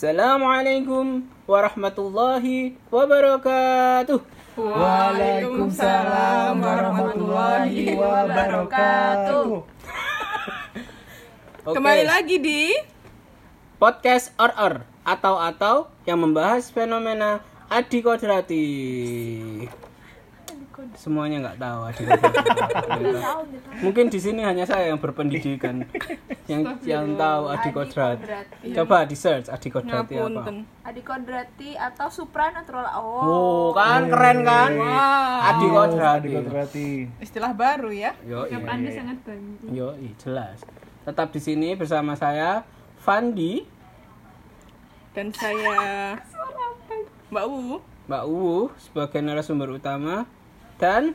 Assalamualaikum warahmatullahi wabarakatuh. Waalaikumsalam warahmatullahi wabarakatuh. Oke, Kembali lagi di podcast or or atau atau yang membahas fenomena Adi Kodrati. Semuanya nggak tahu Kodrati. Mungkin di sini hanya saya yang berpendidikan yang yang tahu Adi Kodrat. Coba di search Adi Kodrati apa. Adi Kodrati atau supranatural oh, Oh, kan keren kan? Wow. Adi Kodrati. Kodrati. Istilah baru ya. Yo, iya. Anda sangat banyak Yo, iya, jelas. Tetap di sini bersama saya Fandi, Dan saya Mbak U. Mbak Uwu sebagai narasumber utama dan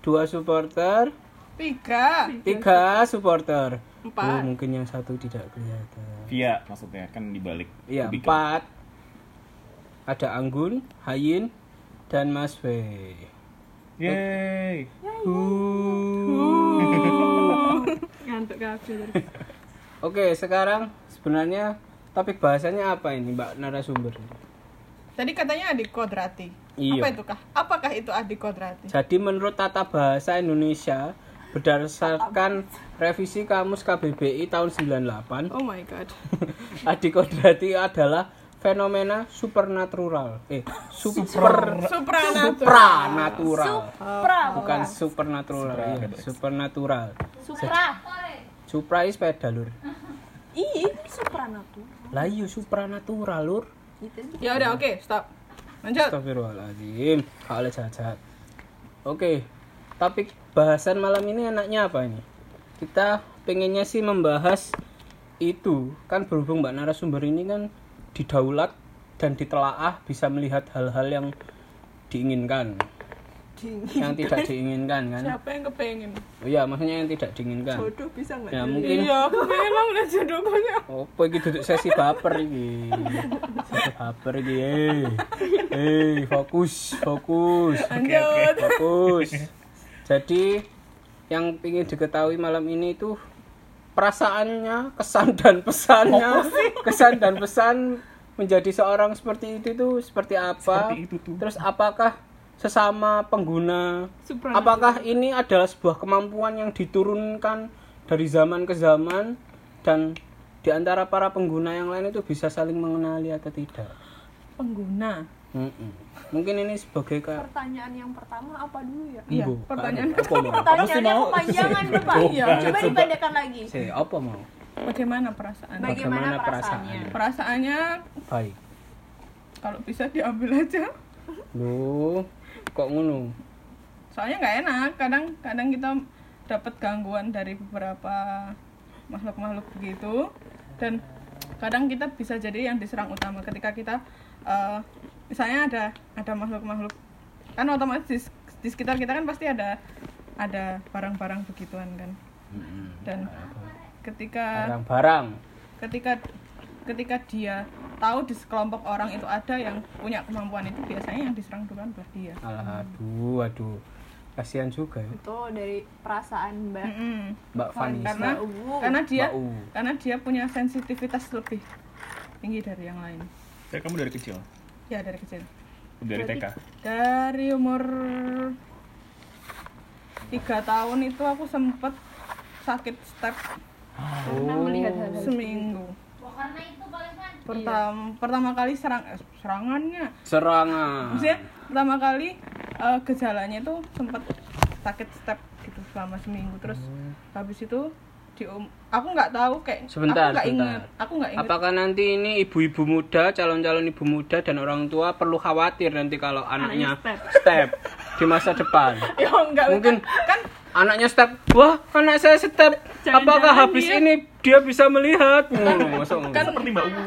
dua supporter, Tiga. tiga supporter. Empat. Oh, mungkin yang satu tidak kelihatan. Via maksudnya kan dibalik. Iya, empat. Ada Anggun, Hayin, dan Mas W. Yeay. ngantuk kabel Oke, sekarang sebenarnya topik bahasanya apa ini, Mbak narasumber? Tadi katanya adik kodrati. Iya. Apa itu kah? Apakah itu adik kodrati? Jadi menurut tata bahasa Indonesia berdasarkan revisi Kamus KBBI tahun 98, Oh my god. adik kodrati adalah fenomena supernatural. Eh, super Supranatural. supranatural. supra Bukan supernatural, iya, supernatural. supra Supra is sepeda, Lur. ih supranatural Lah iya supranatural, Lur. Ya udah oke, stop. Lanjut. Astagfirullahaladzim. Oleh jahat Oke, topik bahasan malam ini enaknya apa ini? Kita pengennya sih membahas itu kan berhubung mbak narasumber ini kan didaulat dan ditelaah bisa melihat hal-hal yang diinginkan, yang tidak diinginkan kan? Siapa yang kepengen? Oh iya, maksudnya yang tidak diinginkan. Jodoh bisa nggak? Ya jadi? mungkin Iya, aku pengen lah melihat jodohnya. Apa iki duduk sesi baper iki? Sesi baper iki. Eh, eh fokus, fokus. Lanjut. Fokus. Jadi yang ingin diketahui malam ini itu perasaannya, kesan dan pesannya, kesan dan pesan menjadi seorang seperti itu itu seperti apa? Seperti itu tuh. Terus apakah sesama pengguna Supranatural. apakah ini adalah sebuah kemampuan yang diturunkan dari zaman ke zaman dan di antara para pengguna yang lain itu bisa saling mengenali atau tidak? Pengguna. Mm-mm. Mungkin ini sebagai pertanyaan yang pertama apa dulu ya Iya, Ibu, pertanyaan apa mau? pertanyaannya mau? kepanjangan tuh pak Iya. coba dipendekan lagi Si, apa mau? Bagaimana perasaan? Bagaimana Bagaimana perasaannya Perasaannya Baik. kalau bisa diambil aja. Lu kok ngono? Soalnya nggak enak. Kadang kadang kita dapat gangguan dari beberapa makhluk-makhluk begitu dan kadang kita bisa jadi yang diserang utama ketika kita eh, misalnya ada ada makhluk-makhluk kan otomatis di, di sekitar kita kan pasti ada ada barang-barang begituan kan dan ketika Barang-barang. ketika ketika dia tahu di sekelompok orang itu ada yang punya kemampuan itu biasanya yang diserang duluan adalah dia Alah, aduh, aduh. Kasihan juga ya. itu dari perasaan mbak Mm-mm. Mbak Vanessa. karena Mbak karena dia Mbak U. karena dia punya sensitivitas lebih tinggi dari yang lain Saya kamu dari kecil. ya dari kecil Dari TK. dari umur tiga tahun itu aku sempet sakit step karena melihat seminggu pertama pertama kali serang eh, serangannya. Serangan. maksudnya pertama kali eh, gejalanya itu sempet sakit step gitu selama seminggu. Terus habis itu di um, aku nggak tahu kayak Sebentar, aku nggak inget aku nggak inget Apakah nanti ini ibu-ibu muda, calon-calon ibu muda dan orang tua perlu khawatir nanti kalau anaknya step. di masa depan? ya enggak Mungkin kan anaknya step, wah anak saya step. Apakah habis ini dia bisa melihat? Hmm, masa enggak? kan Seperti Mbak U.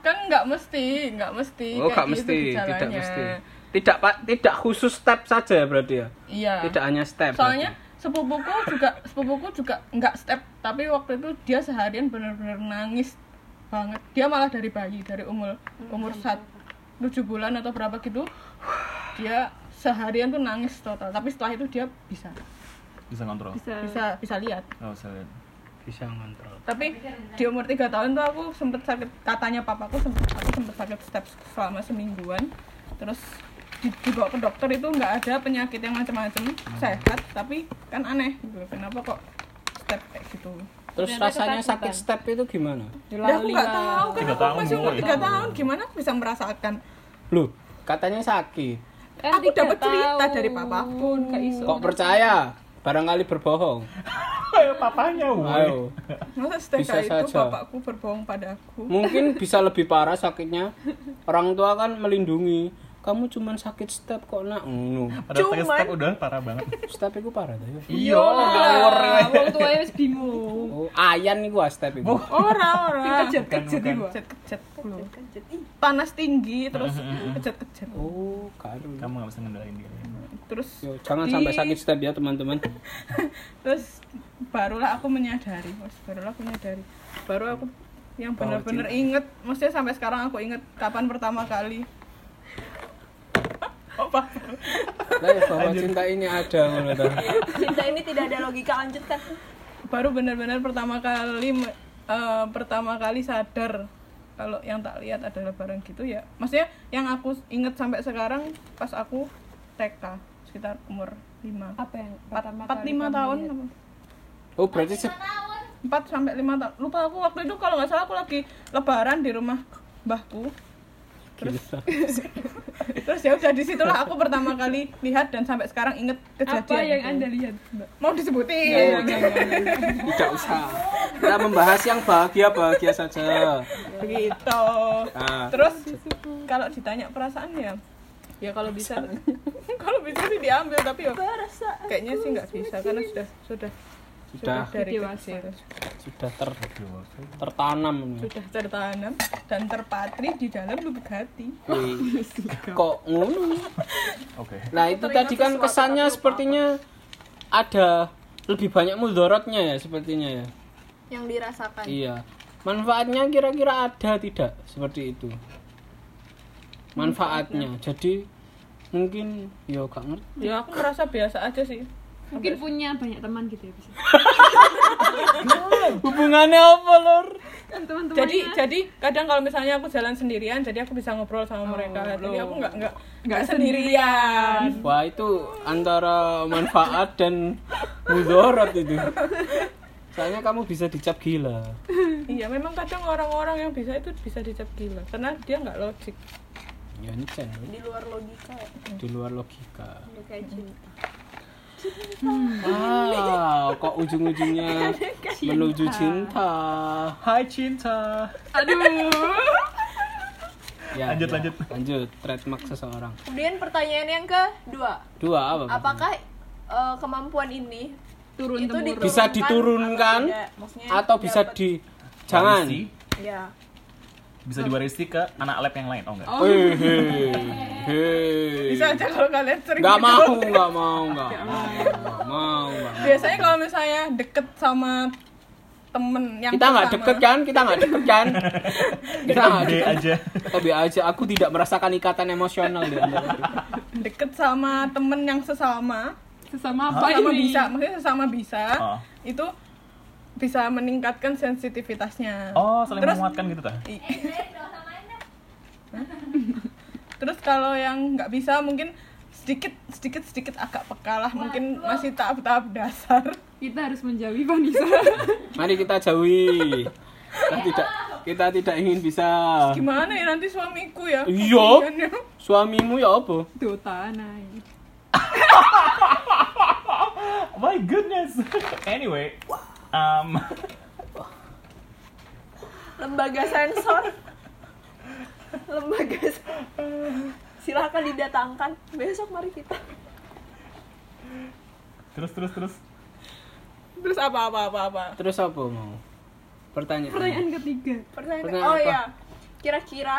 kan nggak mesti nggak mesti oh, kayak gak gitu mesti, tidak mesti. Tidak pak, tidak khusus step saja berarti ya. iya Tidak hanya step. soalnya sepupuku juga sepupuku juga nggak step tapi waktu itu dia seharian benar-benar nangis banget dia malah dari bayi dari umur umur saat tujuh bulan atau berapa gitu dia seharian tuh nangis total tapi setelah itu dia bisa Bisa kontrol. bisa bisa bisa lihat Oh, saya lihat. Bisa ngontrol. Tapi di umur tiga tahun tuh aku sempet sakit katanya papaku sempet aku sempet sakit step selama semingguan. Terus di- dibawa ke dokter itu nggak ada penyakit yang macam-macam sehat tapi kan aneh gitu kenapa kok step kayak gitu? Terus Ternyata rasanya sakit step itu gimana? Ya, aku nggak tahu kan aku tahun, masih umur tiga tahun gimana aku bisa merasakan? Loh katanya sakit. Kan aku dapat cerita dari papaku nggak iso. Kok percaya barangkali berbohong. Kayak papanya, woy. ayo. Masa Bisa itu saja. bapakku berbohong padaku? Mungkin bisa lebih parah sakitnya. Orang tua kan melindungi kamu cuman sakit step kok nak. Ngono. Padahal Cuman- step udah parah banget. step itu parah tuh ya. Iya, Nah, wong tuanya wis bingung. oh ayan nih gua step itu ora ora. Kejet Bukan, kejet bukan. iku. kejet kejet panas tinggi terus kejet kejet oh karo Kamu gak bisa ngendalain diri. terus Yo, jangan di- sampai sakit step ya teman-teman. Terus barulah aku menyadari mas. Barulah aku menyadari. Baru aku yang benar-benar inget maksudnya sampai sekarang aku inget kapan pertama kali apa? Lah ya bahwa cinta ini ada ngono ta. Cinta ini tidak ada logika lanjutkan. baru benar-benar pertama kali eh, pertama kali sadar kalau yang tak lihat adalah barang gitu ya. Maksudnya yang aku inget sampai sekarang pas aku TK sekitar umur 5 Apa yang 4 5 tahun. oh berarti se- 4 sampai 5 tahun lupa aku waktu itu kalau nggak salah aku lagi lebaran di rumah mbahku. Gila. terus ya udah di situlah aku pertama kali lihat dan sampai sekarang inget kejadian Apa yang itu. Anda lihat, Mbak? mau disebutin? Tidak usah. Kita membahas yang bahagia bahagia saja. Begitu nah, terus kalau ditanya perasaan ya ya kalau bisa. Kalau bisa sih diambil tapi ya kayaknya sih nggak bisa karena sudah sudah sudah dari Dewasa. kecil sudah ter tertanam sudah tertanam dan terpatri di dalam lubuk hati kok ngono Oke. Nah itu Teringat tadi kan kesannya sepertinya ada lebih banyak mudorotnya ya sepertinya ya. Yang dirasakan. Iya. Manfaatnya kira-kira ada tidak seperti itu? Manfaatnya. Jadi mungkin ya gak ngerti. ya aku merasa biasa aja sih Mungkin punya banyak teman gitu ya bisa. Hubungannya apa lor? Teman-temannya. jadi jadi kadang kalau misalnya aku jalan sendirian jadi aku bisa ngobrol sama mereka jadi aku nggak nggak nggak sendirian Wah itu antara manfaat dan mudorot itu. Soalnya kamu bisa dicap gila. iya memang kadang orang-orang yang bisa itu bisa dicap gila karena dia nggak logik Ya encen, di luar logika ya. di luar logika. Udah kayak cinta. Wow, kok ujung-ujungnya menuju cinta. Hai cinta. Aduh. Ya, Lanjut, ya. lanjut. Lanjut, trademark seseorang. Kemudian pertanyaan yang kedua, Dua apa? Pak? apakah eh, kemampuan ini turun itu temurun Bisa diturunkan atau atau bisa dapat- di jangan. Ya Bisa diwarisi ke anak lab yang lain. Oh enggak. Hei, hei, hei. bisa aja kalau kalian sering Nggak gitu. mau, nggak mau, nggak mau, nggak mau, biasanya kalau misalnya deket sama temen yang Kita nggak deket kan? Kita nggak deket kan? Kita nggak deket. aja. Kita B aja. Aku tidak merasakan ikatan emosional di deket sama temen yang sesama sesama apa sesama ini? bisa maksudnya sesama bisa Oh. itu bisa meningkatkan sensitivitasnya Oh, saling terus menguatkan gitu ta? terus kalau yang nggak bisa mungkin sedikit sedikit sedikit agak peka lah mungkin masih tahap-tahap dasar Kita harus menjauhi Vanessa. Mari kita jauhi. Kita tidak kita tidak ingin bisa. gimana ya nanti suamiku ya Iya. Ya. Suamimu ya apa? Dota naik. Oh my goodness. anyway, um, Lembaga sensor. Lembaga Silahkan didatangkan besok mari kita. terus terus terus. terus apa apa apa apa Terus apa mau? Pertanyaan. Pertanyaan ketiga. pertanyaan Pertanyaan Oh apa? iya. Kira-kira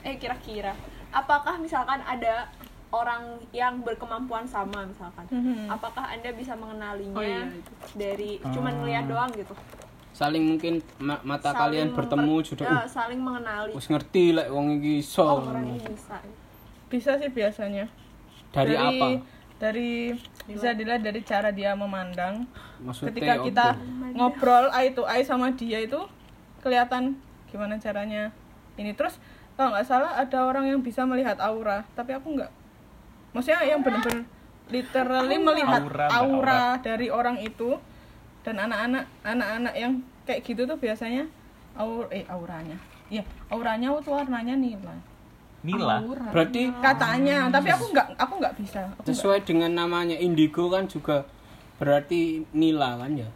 eh kira-kira apakah misalkan ada orang yang berkemampuan sama misalkan. Mhm. Apakah Anda bisa mengenalinya Oh, iya, itu. dari cuman ngeliat doang gitu? Saling mungkin ma- mata Saling kalian bertemu sudah ya, uh, saling mengenali. wis ngerti lek wong iki iso. Oh, orang ini bisa. bisa sih biasanya Dari, apa? dari bisa dilihat dari cara dia memandang Maksudnya ketika kita ngobrol eye to eye sama dia itu kelihatan gimana caranya ini terus kalau nggak salah ada orang yang bisa melihat aura tapi aku nggak maksudnya yang benar-benar literally melihat Aura, aura, dari orang itu dan anak-anak anak-anak yang kayak gitu tuh biasanya aur eh auranya. Iya auranya tuh warnanya nila. Nila. berarti katanya tapi aku nggak aku nggak bisa aku sesuai dengan namanya indigo kan juga berarti nila kan ya?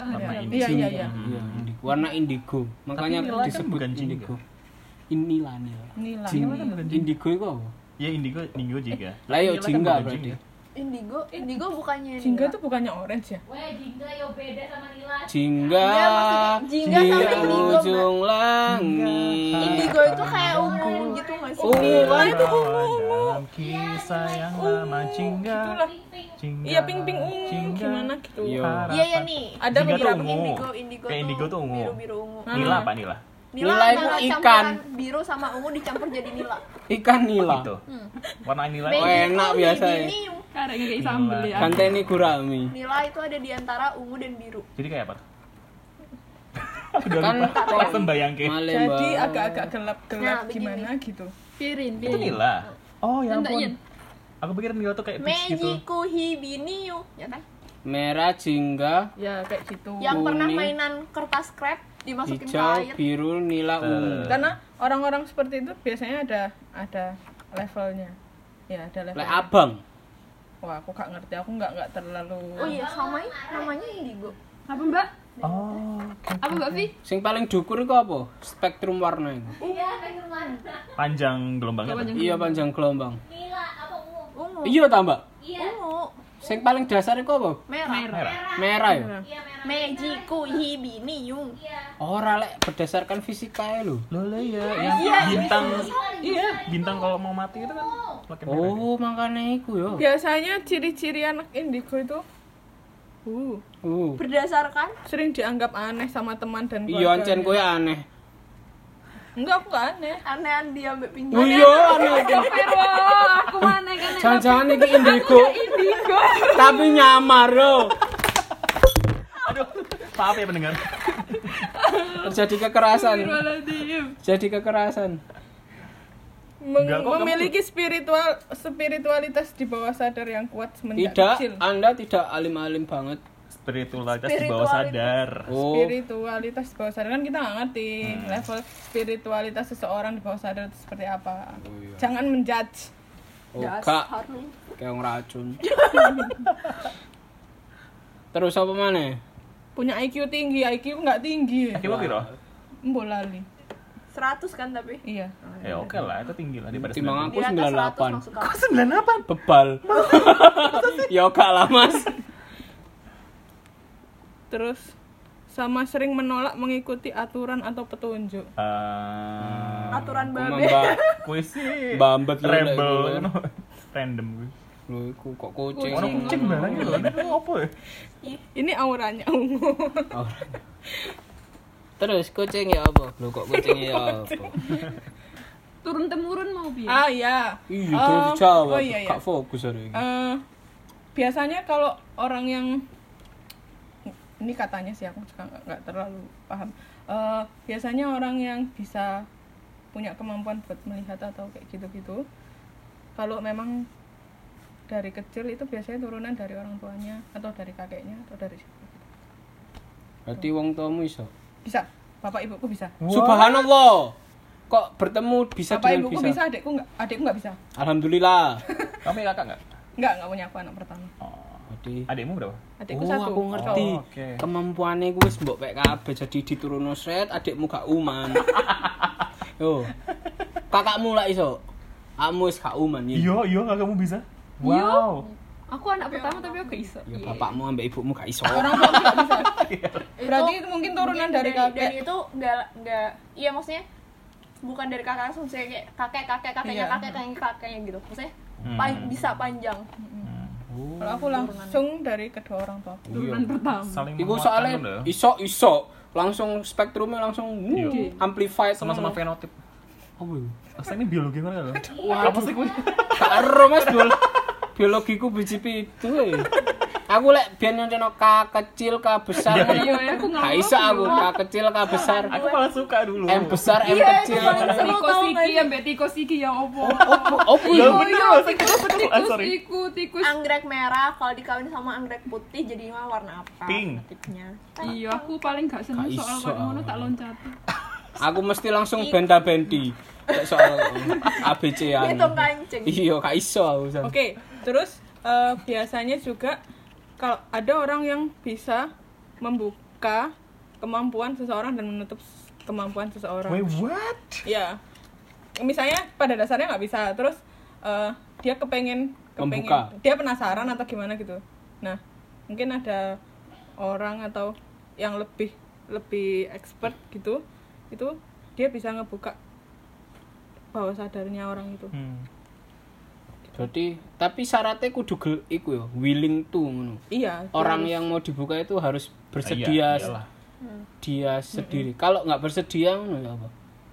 Warna iya. ini. iya iya iya. Iya, indigo. warna indigo. Makanya nila kan disebut bukan jingga. indigo. Nila nila. Nila. Nila kan bukan indigo itu apa Ya indigo, indigo juga. lah yo kan jingga berarti jingga. Indigo, indigo bukannya jingga tuh bukannya orange ya Weh, jingga yo beda sama nila. jingga Iya, maksudnya jingga di sama indigo, ujung langit Indigo itu kayak ungu gitu nggak sih? ungu kan Dalam kisah yang lama jingga. Iya pink pink ungu gimana gitu Iya. Iya ya nih. Ada Jingga tuh ungu. Indigo, indigo Kayak indigo tuh ungu. biru biru ungu. Nila apa Nila? Nila, Nila itu ikan. biru sama ungu dicampur jadi nila. ikan nila Gitu. Warna Nila. Oh, enak biasa ya. Ini kayak sambel ya. ganteni gurami nila itu ada di antara ungu dan biru. Jadi kayak apa? Udah Kan lupa. Langsung bayangin. Jadi agak-agak gelap gelap Nah, begini. gimana gitu Pirin, Itu Nila. Oh ya ampun. Yen. Aku pikir Nila tuh kayak peach gitu. Mejiku hibiniu, ya kan? merah jingga ya kayak gitu Yang pernah mainan kertas krep dimasukin ke hijau air. biru nila ungu karena orang-orang seperti itu biasanya ada ada levelnya ya ada level Lek abang wah aku gak ngerti aku nggak nggak terlalu Oh iya, sama namanya indigo. Apa mbak? Oh, oke. Apa mbak Vi? sing paling dukur itu apa spektrum warna itu Iya, teman. Panjang gelombangnya. tuh. iya panjang gelombang Nila, apa ungu? Ungu. iya tambah Iya, Ungu. Sing paling dasar itu apa Merah. Merah. merah ya iya merah. Mejiku hibiniu. Iya. ora lek berdasarkan fisika ya lho Loh lah ya, yang bintang. Iya, bintang kalau mau mati itu kan makin merah. oh makanya iku yo biasanya ciri-ciri anak indigo itu uh uh Berdasarkan sering dianggap aneh sama teman dan iya ancen kowe aneh enggak aku gak aneh. Anehan dia mbak pinjam. oh iya aneh. Wah, aku mana kan? jangan-jangan iki indigo. tapi nyamar yo. Aduh, maaf ya pendengar. terjadi kekerasan. Jadi kekerasan. Meng- Enggak, kok memiliki spiritual spiritualitas di bawah sadar yang kuat semenjak tidak kecil. Anda tidak alim-alim banget Spiritualitas di bawah sadar. oh. Spiritualitas di bawah sadar. Kan kita nggak ngerti level spiritualitas seseorang di bawah sadar itu seperti apa. Iya. jangan menjudge. Oh gak kayak ngeracun. Terus apa mana? Punya IQ tinggi. IQ nggak tinggi. Coba piro? Mbok lali. 100 kan tapi. iya. Ya oke lah, itu tinggi lah daripada timbang 90. aku Di atas 100 98 maksud aku. bebal. Ya gak lah mas terus sama sering menolak mengikuti aturan atau petunjuk. Eh, Aturan babe. kuis sih. Bambet rebel. Kan. random lu iku kok kucing. Ono kucing barang. Ini apa ya? ini auranya ungu. Terus kucing ya apa? Lu kok kucingnya ya apa? Turun temurun mau bi. ah iya. Iya terus dijawab oh iya, iya. gak fokus hari ini. Eh, biasanya kalau orang yang ini katanya sih aku juga nggak terlalu paham. Eh, biasanya orang yang bisa punya kemampuan buat melihat atau kayak gitu-gitu kalau memang dari kecil itu biasanya turunan dari orang tuanya atau dari kakeknya atau dari siapa gitu. berarti wong tuamu iso? Bisa. Bapak ibuku bisa. Subhanallah. Kok bertemu bisa bapak dengan ibuku bisa, bisa adikku nggak adikku nggak bisa. Alhamdulillah. Kamu kakak nggak? nggak nggak punya aku anak pertama. Oh. Jadi Adikmu berapa? adikku oh, satu aku ngerti. Oh, oke. Kemampuannya gue wis mbok pek kabeh jadi diturunno sret, adikmu gak uman. Yo. Kakakmu lah iso. Kamu wis gak uman ya. Iya, iya kakakmu bisa. Wow. Aku anak pertama tapi aku gak iso. Ya bapakmu ambek ibumu gak iso. orang tua nggak bisa berarti itu mungkin turunan Mungkin dari dan kakek itu enggak enggak iya maksudnya bukan dari kakak langsung saya kayak kakek kakek kakeknya Iya. kakek kakeknya kakeknya gitu maksudnya Hmm. pan- bisa panjang kalau aku langsung dari kedua orang tua Turunan pertama. Saling menguatkan soalnya iso iso langsung spektrumnya langsung Iya. amplified sama-sama fenotip. Apa itu? Asa ini biologi mana loh? Apa sih gue? Gak ero Mas Dul. biologiku biji pitu eh. Aku lek biyen nyonteno K kecil K besar. Iya, aku Gak iso aku K kecil K besar. Aku malah suka dulu. M besar M Iya, kecil. iya, seru Tikus tau gak iki sih? ambek tikus iki ya opo. Ya iya. bener Iya, maksudku. tikus Ah, tikus tikus. anggrek merah kalau dikawin sama anggrek putih jadi warna apa Pink. Iya, aku paling gak seneng soal aku. tak loncat. Aku mesti langsung benta-benti. Kayak soal ABC itu kancing Iya, gak iso aku. San. Oke, terus eh, biasanya juga kalau ada orang yang bisa membuka kemampuan seseorang dan menutup kemampuan seseorang. Wait, what? Ya, misalnya pada dasarnya nggak bisa, terus eh, dia kepengen, kepengen, Membuka. dia penasaran atau gimana gitu. Nah, mungkin ada orang atau yang lebih lebih expert gitu, itu dia bisa ngebuka bawah sadarnya orang itu. Hmm. Berarti tapi syaratnya kudu gel iku ya, willing to ngono. Iya. Orang harus- yang mau dibuka itu harus Iya, bersedia iyalah. dia sendiri. Kalau nggak bersedia ngono ya apa?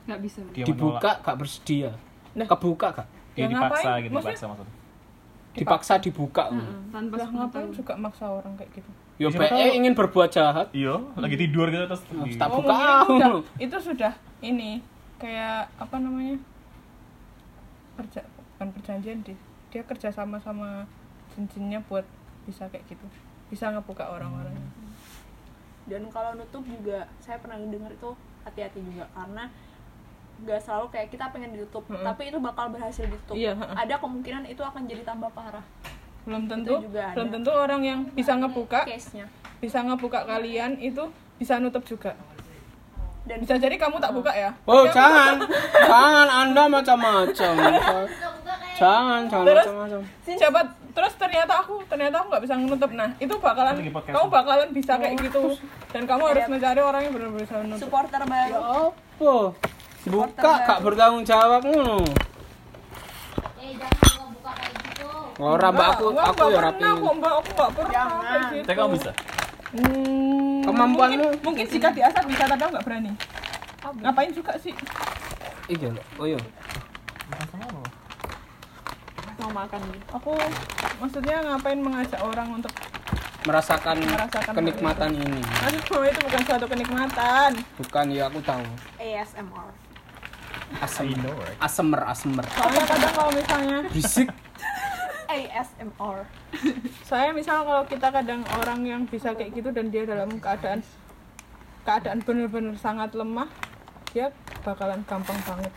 Gak bisa. Dia Dibuka gak bersedia. Nah. Kebuka gak? Dia Ya, dipaksa ngapain? gitu, Maksudnya- dipaksa maksudnya. Dipaksa dibuka. Heeh, tanpa lah ngapain juga maksa orang kayak gitu Yo Siapa BE tahu- ingin berbuat jahat. Iya, lagi tidur gitu terus di- tak Oh, buka. mungkin itu sudah, itu sudah ini kayak apa namanya perja bukan perjanjian deh dia kerja sama sama cincinnya buat bisa kayak gitu. Bisa ngebuka orang-orang dan kalau nutup juga saya pernah dengar itu hati-hati juga karena nggak selalu kayak kita pengen ditutup Mm-mm. tapi itu bakal berhasil ditutup. Iya, ada kemungkinan itu akan jadi tambah parah. Belum tentu juga ada. belum tentu orang yang bisa ngebuka case nya bisa ngebuka kalian itu bisa nutup juga. Dan bisa jadi kamu tak buka ya? Oh, jangan. jangan Anda macam-macam. Jangan, jangan Terus? macam-macam. siapa terus ternyata aku ternyata aku nggak bisa menutup nah itu bakalan kamu bakalan bisa kayak gitu dan kamu harus mencari orang yang benar-benar bisa menutup supporter baru Apa? Buka gak bertanggung jawab ngono. Ora mbak aku Enggak, aku enggak ya rapi. kok, mbak aku nggak pernah Jangan. gitu. Tapi kamu bisa. Hmm, Kemampuanmu? mungkin, mungkin jika diasah bisa tapi aku nggak berani ngapain juga sih Iya. Oh iya. Mau makan aku maksudnya ngapain mengajak orang untuk Merasakan, Merasakan kenikmatan ini. aduh itu bukan suatu kenikmatan Bukan ya aku tahu. ASMR Asem. Right? Asemer, asemer. soalnya kadang kalau misalnya Bisik. ASMR saya misal kalau kita kadang orang yang bisa kayak gitu dan dia dalam keadaan keadaan benar-benar sangat lemah dia bakalan gampang banget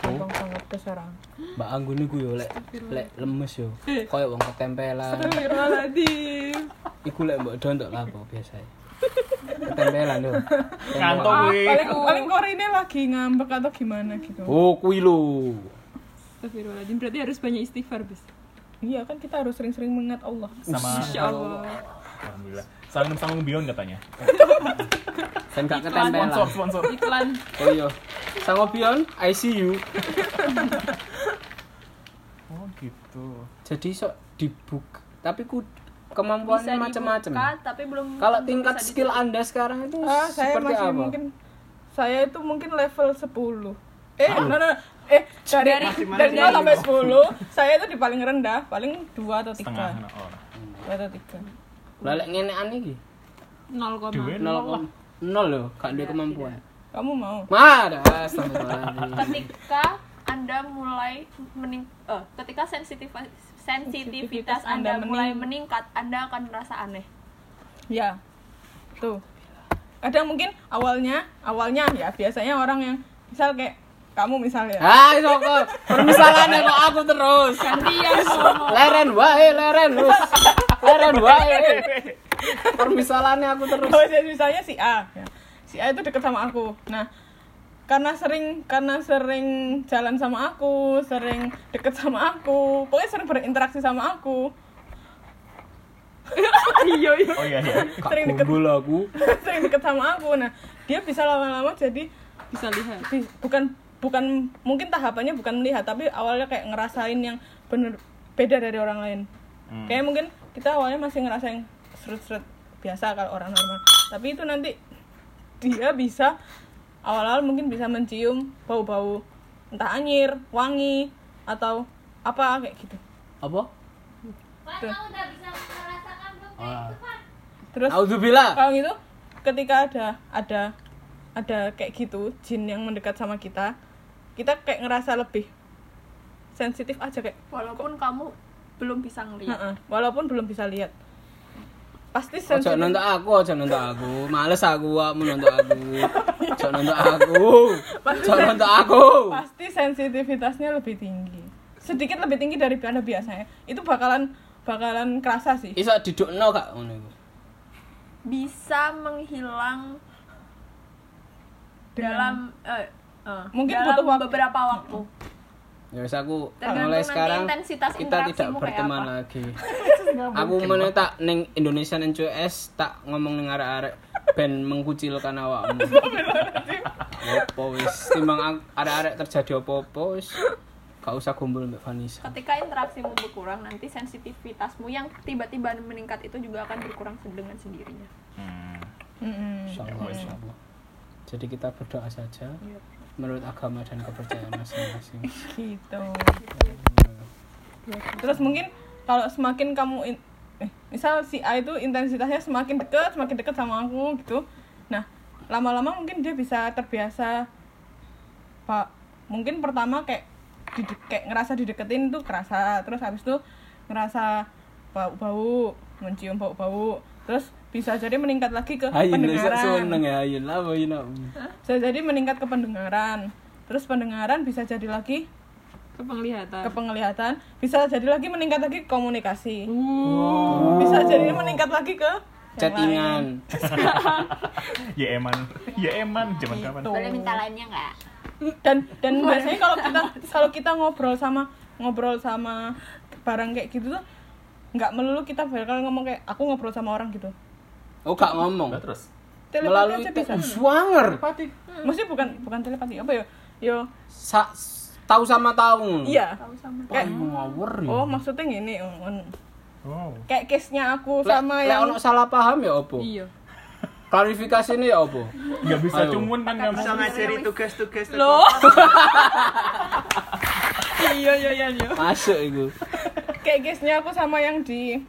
gampang banget keserang Mbak Anggun niku yo lek lek lemes yo. Kayak wong ketempelan. Astagfirullahaladzim Iku lek mbok dontok lah apa biasa. Ketempelan yo. Ngantuk ah, gue. paling paling kore ini lagi ngambek atau gimana gitu Oh, kuwi lho. Astagfirullahaladzim, berarti harus banyak istighfar, Bis. iya kan kita harus sering-sering mengingat Allah Sama Insya Allah. Alhamdulillah. Sanggung sanggung beyond katanya. Kan gak Sponsor, ketempelan. sponsor. Iklan. Oh iya. Sangopion ICU. Oh gitu. Jadi sok dibuka. Tapi ku kemampuannya macam-macam. tapi belum Kalau tingkat bisa skill. Anda sekarang itu ah saya seperti masih apa? mungkin saya itu mungkin level 10 eh no, no, no. eh dari dari, 0 sampai 10 saya itu di paling rendah paling 2 atau 3 Setengah. Oh. 2 atau 3 Lah lek ngenekan iki Nol koma. Duit. 0 nol loh, gak ada kemampuan. kamu mau Mana? Ketika anda mulai mening eh, ketika sensitif sensitivitas Anda anda mulai mening- meningkat anda akan merasa aneh ya tuh kadang mungkin awalnya awalnya ya biasanya orang yang misal kayak kamu misalnya Ah, iso kok. Permisalannya kok aku terus. Gantian. Leren wae, leren. Leren wae. Permisalannya aku terus. Oh, jadi misalnya si A. ya. Si A itu deket sama aku. Nah, karena sering karena sering jalan sama aku, sering deket sama aku, pokoknya sering berinteraksi sama aku. iya, iya. Oh iya iya. Sering deket. aku. sering deket sama aku. Nah, dia bisa lama-lama jadi Bisa lihat. bukan bukan mungkin tahapannya bukan melihat, tapi awalnya kayak ngerasain yang bener beda dari orang lain. Hmm. Kayak mungkin kita awalnya masih ngerasain serut-serut biasa kalau orang normal. Tapi itu nanti dia bisa awal-awal mungkin bisa mencium bau-bau entah anyir, wangi atau apa kayak gitu. Apa? Tuh. Ah. terus Alhamdulillah. kalau gitu ketika ada ada ada kayak gitu jin yang mendekat sama kita kita kayak ngerasa lebih sensitif aja kayak walaupun kamu belum bisa ngelihat "Heeh," walaupun belum bisa lihat pasti Ojo sensitif nonton aku, ojo nonton aku. Males aku, kamu nonton aku. Ojo nonton aku. Ojo nonton aku. pasti sensitivitasnya lebih tinggi sedikit lebih tinggi daripada biasanya itu bakalan bakalan kerasa sih Iso didukno gak ngono iku? bisa menghilang dalam eh, eh, Mungkin dalam butuh waktu. beberapa waktu Ya wis aku Tergantung mulai nanti sekarang intensitas kita tidak berteman apa. lagi. aku mana tak ning Indonesian NCS tak ngomong ning arek-arek ben mengkucilkan awakmu. Opo wis timbang ak- arek-arek terjadi opo-opo wis gak usah kumpul mbak Vanessa. ketika interaksimu berkurang nanti sensitivitasmu yang tiba-tiba meningkat itu juga akan berkurang dengan sendirinya Hmm. Mm-mm. Insyaallah insyaallah. Jadi kita berdoa saja Iya. Menurut agama dan kepercayaan masing-masing. gitu. Terus mungkin kalau semakin kamu in- eh, misal si A itu intensitasnya semakin dekat semakin dekat sama aku gitu. Nah lama-lama mungkin dia bisa terbiasa pak. Mungkin pertama kayak dide- kayak ngerasa dideketin tuh kerasa terus habis itu ngerasa bau-bau mencium bau-bau terus bisa jadi meningkat lagi ke Ayin pendengaran seneng ya ayin apa ayin apa. bisa jadi meningkat ke pendengaran terus pendengaran bisa jadi lagi ke penglihatan ke penglihatan bisa jadi lagi meningkat lagi ke komunikasi bisa jadi meningkat lagi ke Chattingan. Ya eman. Ya eman zaman kapan? Gitu. boleh minta lainnya nggak dan dan biasanya kalau kita kalau kita ngobrol sama ngobrol sama barang kayak gitu tuh nggak melulu kita bakal ngomong kayak aku ngobrol sama orang gitu Oh gak ngomong. Nah, terus. telepati Melalui aja bisa te- swanger. maksudnya bukan bukan telepati apa ya yo Sa tahu sama tahu. iya tahu sama kayak Ngawur ya. oh maksudnya gini oh, oh. Kayak case nya aku sama lek yang ono salah paham ya opo? iya Klarifikasi ini ya opo? Gak bisa Ayo. cuman kan nggak bisa ngajari tugas-tugas loh iya iya iya iya Masuk itu. Kayak case nya aku sama yang di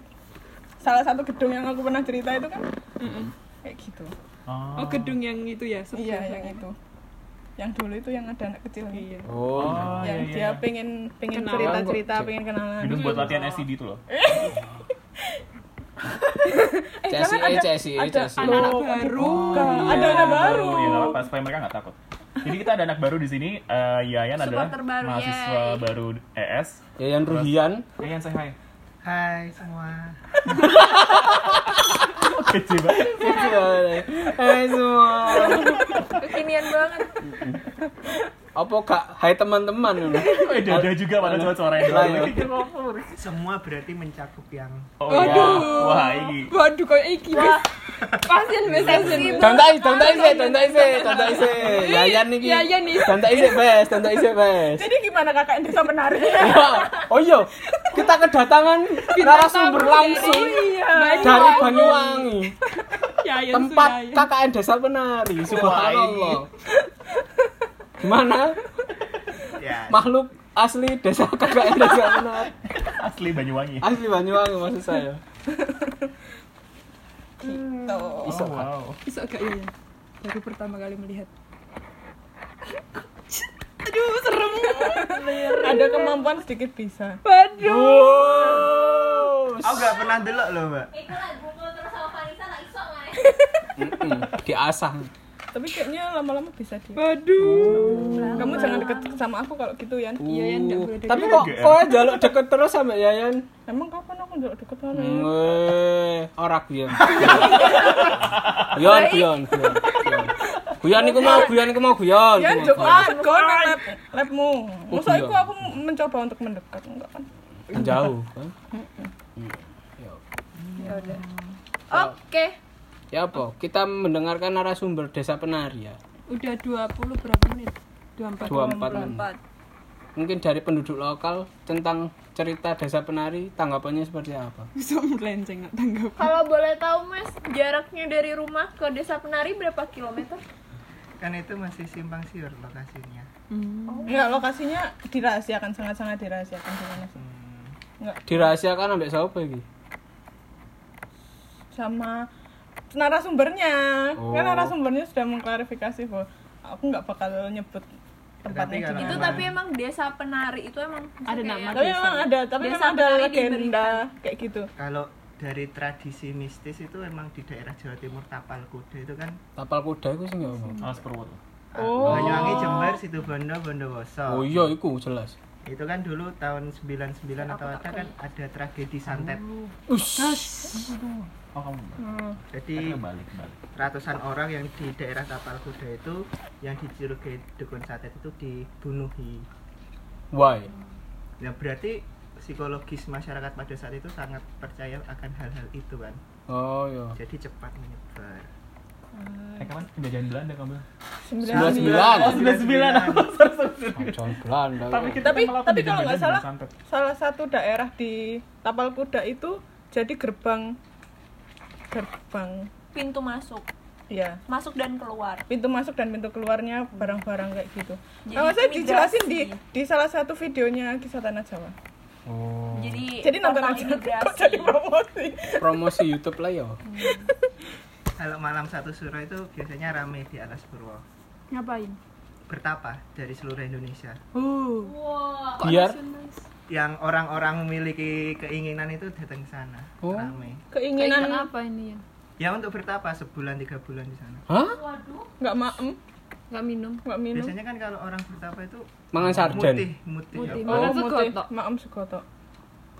salah satu gedung yang aku pernah cerita itu kan kayak gitu Oh. oh gedung yang itu ya iya yang itu yang dulu itu yang ada anak kecil iya Oh. Oh, yang iya, dia iya. pengen pengen Kenalan cerita cerita pengen kenalan Gedung buat latihan SCD itu loh. CSI, CSI, ada CSI. anak Loh, baru bukan. ada anak baru Ya nggak apa-apa supaya mereka nggak takut. Jadi kita ada anak baru di sini. Eh, Yayan adalah Supporter baru, mahasiswa yay. baru ES. Yayan Ruhian. Yayan say hi. Hai semua Kecil banget. Hai semua. kekinian banget Apa kak? Hai teman-teman. Oh, ada juga pada cuma suaranya Lah, doang. ya. Semua berarti mencakup yang Oh iya. Wah ini. waduh kayak iki pasien wis pasien Dantai, dantai sih, dantai sih, dantai sih. Yayan nih. Yayan nih. Dantai sih, bes, dantai sih, bes. jadi gimana kakak desa penari Ya, oh iya, kita kedatangan narasumber langsung dari Banyuwangi, ya ya tempat KKN Desa Penari. Subhanallah. Gimana? ya Makhluk asli Desa KKN Desa Penari. Asli Banyuwangi. Asli Banyuwangi maksud saya. gitu Iso, Oh, wow. bisa gak ya baru pertama kali melihat aduh serem ada kemampuan sedikit bisa waduh Wow. aku gak pernah delok loh mbak Mm-mm, Diasah. Tapi kayaknya lama-lama bisa dia waduh kamu jangan deket sama aku kalau gitu Yan iya ya enggak boleh Tapi kok kok jaluk deket terus sama Yayan? emang kapan aku nggak deket sama. Yan? Weh, ora guyon. Guyon, guyon, guyon. iku mau, guyon iku mau guyon. Yan Iku guyon. Go lab labmu masa iya. itu aku mencoba untuk mendekat enggak kan Jauh kan? ya udah oke Ya apa? Kita mendengarkan narasumber Desa Penari ya. udah 20 berapa menit 24 24 menit. Mungkin dari penduduk lokal tentang cerita Desa Penari tanggapannya seperti apa? bisa melenceng nggak tanggap kalau boleh tahu mas jaraknya dari rumah ke desa penari berapa kilometer kan itu masih simpang siur lokasinya hmm. Enggak, lokasinya dirahasiakan sangat-sangat dirahasiakan di mana sih? Hmm, nggak Dirahasiakan ambek sapa iki? sama narasumbernya Oh. kan narasumbernya sudah mengklarifikasi bahwa aku nggak bakal nyebut tempatnya itu Emang. tapi emang desa penari itu emang Ada nama tapi memang ada tapi Desa memang ada legenda kayak gitu Kalau dari tradisi mistis itu emang di daerah Jawa Timur Tapal Kuda itu kan Tapal kuda iku sing apa? Alas Purwoto. Oh. Banyuwangi Jember Situbondo Bondowoso. Oh iya iku jelas. Itu kan dulu tahun 99 atau ada kan ada tragedi santet. Oh kamu. Hmm. Jadi balik balik. ratusan orang yang di daerah Tapal Kuda itu yang dicurigai dukun santet itu dibunuhi. Why? Nah berarti psikologis masyarakat pada saat itu sangat percaya akan hal-hal itu kan. Oh iya. Jadi cepat menyebar. Eh kapan penjajahan Belanda kamu? Sembilan sembilan. Oh, 99. Jangan Belanda. Tapi kita tapi tapi penjajahan kalau nggak salah salah satu daerah di Tapal Kuda itu jadi gerbang gerbang pintu masuk ya masuk dan keluar pintu masuk dan pintu keluarnya barang-barang kayak gitu. Jadi Kalau saya dijelasin di di salah satu videonya kisah tanah Jawa. Oh. jadi Jadi nonton aja kok jadi promosi. Promosi YouTube lah ya. Kalau malam satu suro itu biasanya rame di atas Purwo. Ngapain? Bertapa dari seluruh Indonesia. Uh. Wah, Biar Yang orang-orang memiliki keinginan itu datang ke sana. Oh. Rame. Keinginan Keinginan apa ini ya? Ya untuk bertapa sebulan tiga bulan di sana. Hah? nggak maem, Nggak minum. nggak minum. Biasanya kan kalau orang bertapa itu Mangan sarden. mutih, mutih. Mutih. apa? Oh, Makan mutih. segotok. Maem segotok.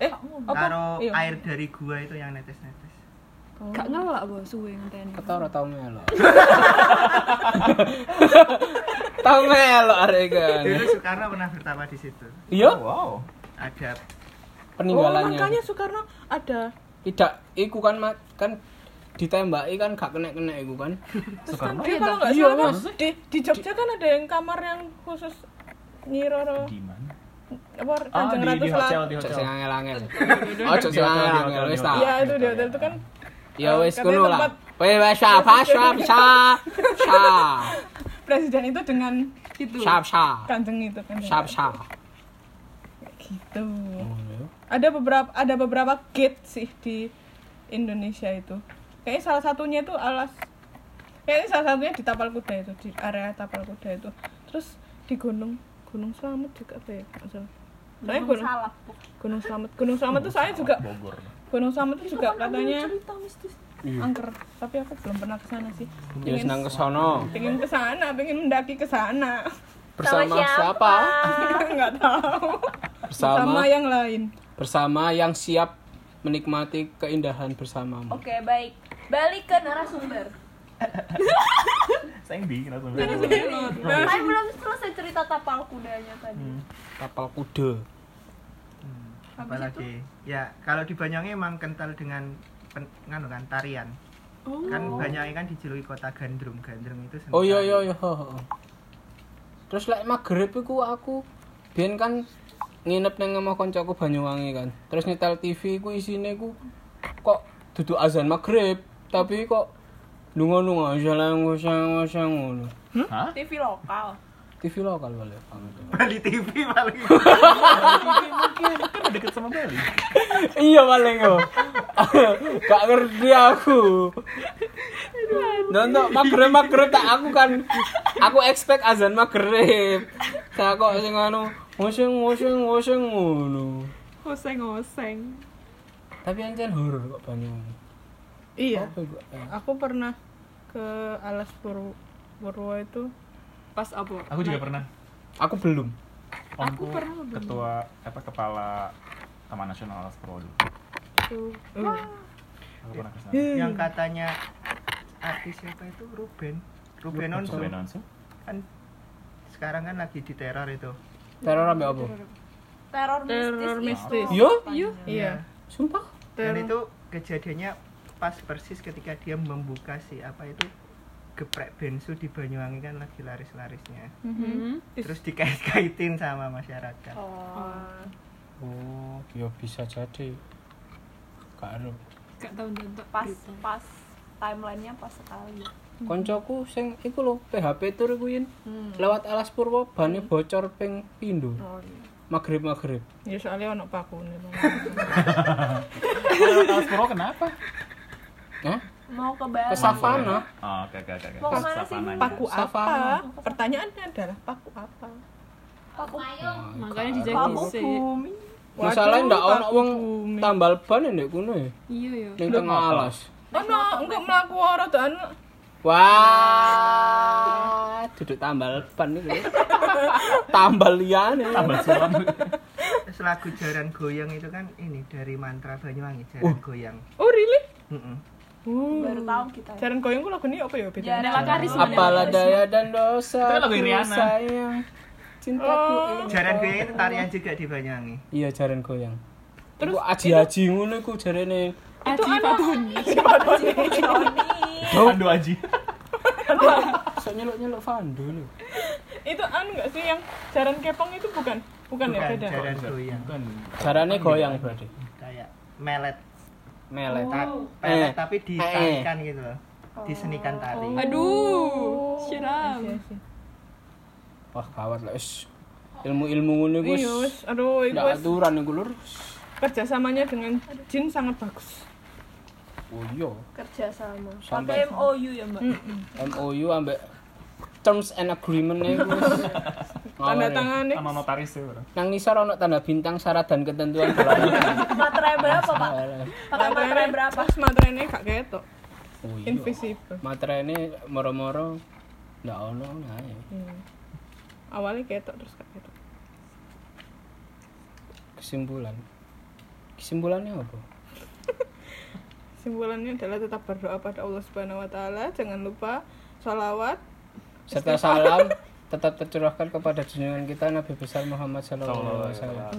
Eh, apa? Taruh Iya. air dari gua itu yang netes-netes. Gak ngelak bos suwe ngenteni. Ketara tau melok. Tau melok arek kan. Dulu Soekarno pernah bertapa di situ. Iya, Wow. Ada Oh, peninggalannya. makanya Soekarno ada. Tidak, iku kan mat kan ditembaki kan gak kena-kena iku kan. Terus kan dia kalau nggak Iya, salah di di Jogja kan ada yang kamar yang khusus Nyiroro Di mana? apa Kanjeng di, Ratu di hotel, Selatan. Cok sing angel-angel. Oh, cok sing angel-angel wis. Iya itu di hotel itu kan Ya Eh, katanya ngono lah. Wes wes syap, syap, syap, syap, presiden itu dengan itu syap, syap, kanjeng itu kan. syap, syap. Gitu. Oh, iya. Ada beberapa ada beberapa gate sih di Indonesia itu. Kayaknya salah satunya itu alas kayaknya salah satunya di Tapal Kuda itu di area Tapal Kuda itu. Terus di Gunung Gunung Slamet juga apa ya? Nggak Gunung Gunung, Salak. Gunung Slamet. Gunung Slamet itu saya juga Bogor. Gunung Slamet itu juga katanya cerita mistis Iya. angker. Tapi aku belum pernah ke sana sih. Ya Pengen, senang ke sono pengen ke sana, pengen mendaki ke sana. bersama Sama siapa? Enggak tahu. Sama Bersama yang lain. bersama yang siap menikmati keindahan bersamamu. oke baik balik ke narasumber Di langsung. saya belum selesai cerita tapal kudanya tadi Kapal kuda. Hmm, apalagi ya kalau di Banyuwangi emang kental dengan pen, nganu kan tarian. Kan Banyuwangi kan dijuluki kota gandrung. Gandrung itu seni Oh iya iya iya. Terus lek magrib iku aku biyen kan nginep nang omah koncoku Banyuwangi kan. Terus nyetel TV ku isine ku kok duduk azan magrib, tapi kok lunga-lunga jalan ngosang ngosang ngono. Hah? TV lokal TV lokal balik. Bali TV paling. Mungkin kan deket sama Bali. iya paling yo. Gak ngerti aku. Nonton magrib magrib tak aku kan aku expect azan magrib. Tak kok sing anu ngoseng ngoseng ngoseng ngono. Oseng-oseng. Tapi ancen horor kok Banyuwangi. Iya. Eh, Aku pernah ke Alas Pur- Purwo itu Pas apa? Aku juga pernah. Aku belum. Omku ketua apa kepala Taman Nasional Alas Purwo dulu. Aku pernah ke sana. yang katanya artis siapa itu Ruben. Ruben Onsu Ruben Onsu. kan sekarang kan lagi diteror itu. Teror apa? teror mistis Teror itu. mistis. Yo, Iya. sumpah. Dan Teror. itu kejadiannya pas persis ketika dia membuka si apa itu geprek bensu di Banyuwangi kan lagi laris-larisnya. Hmm. Terus dikait-kaitin sama masyarakat. oh Oh, ya bisa jadi. Karo. Gak tau nonton pas berita. pas timelinenya pas sekali Koncoku sing iku lho PHP tur iku yen hmm. lewat Alas Purwo bane bocor ping pindho. oh, iya. maghrib maghrib Ya soalnya ono pakune. Kalau kaos puro kenapa? Hah? Mau ke ke Bali. savana Oh, oke oke oke. Mau ke mana sih? Savana. Paku Savana. apa? Pertanyaannya adalah paku apa? Paku Makanya dijagi Paku sih. bumi. masalahnya ndak ono wong tambal ban ndek kono ya Iya ya. ning tengah alas Ono, enggak mlaku ora dan wah duduk tambal ban itu tambal liyane Tambah sulam. Terus lagu jaran goyang itu kan ini dari mantra Banyuwangi jaran goyang Oh, really? Mm-mm. Oh. Baru tahu kita. Jaran goyang ku lagu ini apa ya beda? Nela Karisma. apalah daya dan dosa Itu lagu ku Rihanna. sayang cintaku ini jaran goyang itu tarian juga di Banyuwangi iya jaran goyang terus aji-aji ngono iku jarene Itu Fatoni. Pandu Aji. sok nyeluk-nyeluk Fando lho Itu anu enggak sih yang jaran kepong itu bukan? Bukan, ya bukan beda. jaran goyang Bukan. jarane goyang berarti kayak melet melet ta- Oh. pelet Eh. tapi ditarikan gitu loh disenikan tari Aduh. Siram. Iya sih. wah gawat lah wis ilmu-ilmu ngono iku Iya, aduh, ndak wis aturan iku lur kerjasamanya dengan jin sangat bagus. oh iya Kerja sama. Sampai- Pakai MOU ya, Mbak. MOU ambek terms and agreement iku Tanda tangannya Sama notaris ya, Bro. nang nisor ono tanda bintang syarat dan ketentuan Materai berapa, Pak? Pakai materai berapa? Pas materai gak ketok. oh iya Invisible. materai ini moro-moro ndak ono nah ya. Hmm. Awalnya ketok terus gak ketok. kesimpulan kesimpulannya apa Simpulannya adalah tetap berdoa pada Allah Subhanahu wa taala, jangan lupa sholawat serta salam tetap tercurahkan kepada junjungan kita Nabi besar Muhammad sallallahu alaihi wasallam.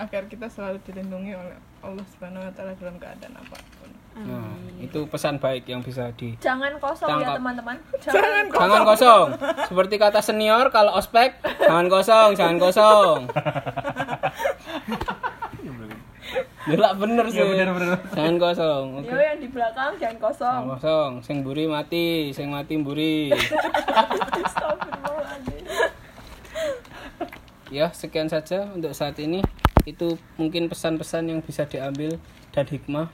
Agar kita selalu dilindungi oleh Allah Subhanahu wa taala dalam keadaan apa pun. Nah, itu pesan baik yang bisa di Jangan kosong ya, Tangkap. teman-teman. Jangan Jangan kosong. Seperti kata senior kalau ospek, jangan kosong, jangan kosong. Gila bener sih. Iya bener bener. Jangan kosong. Oke. Yo yang di belakang jangan kosong. Jangan kosong. Sing buri mati, sing mati mburi. Astagfirullahaladzim. Ya, sekian saja untuk saat ini. Itu mungkin pesan-pesan yang bisa diambil dan hikmah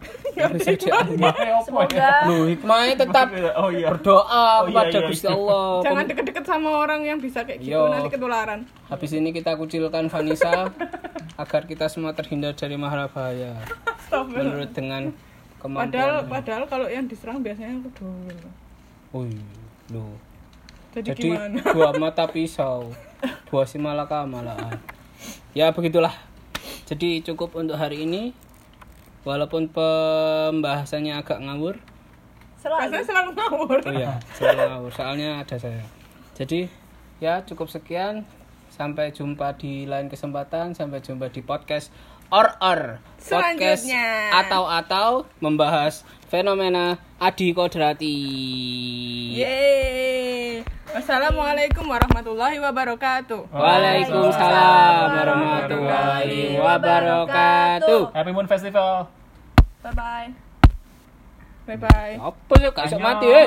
yang bisa diambil. Semoga Loh, hikmahnya tetap Oh iya. berdoa Oh, iya, kepada iya, Gusti iya. Allah. Jangan deket-deket sama orang yang bisa kayak gitu Yo. nanti ketularan. Habis ini kita kucilkan Vanessa agar kita semua terhindar dari mahara bahaya. Menurut dengan Padahal kemampuan. padahal kalau yang diserang biasanya kedua. Oh, iya. loh. Jadi, Jadi gimana? dua mata pisau, dua si malaka malahan. Ya begitulah. Jadi cukup untuk hari ini. Walaupun pembahasannya agak ngawur. selalu Biasanya selalu ngawur. Oh iya, selalu ngawur. Soalnya ada saya. Jadi ya cukup sekian. Sampai jumpa di lain kesempatan. Sampai jumpa di podcast or or podcast Selanjutnya. atau atau membahas fenomena adi kodrati. Yeay. Wassalamualaikum warahmatullahi wabarakatuh. Waalaikumsalam warahmatullahi wabarakatuh. Happy Moon Festival. bye bye Bye bye. Apa sih? Bisa mati, eh.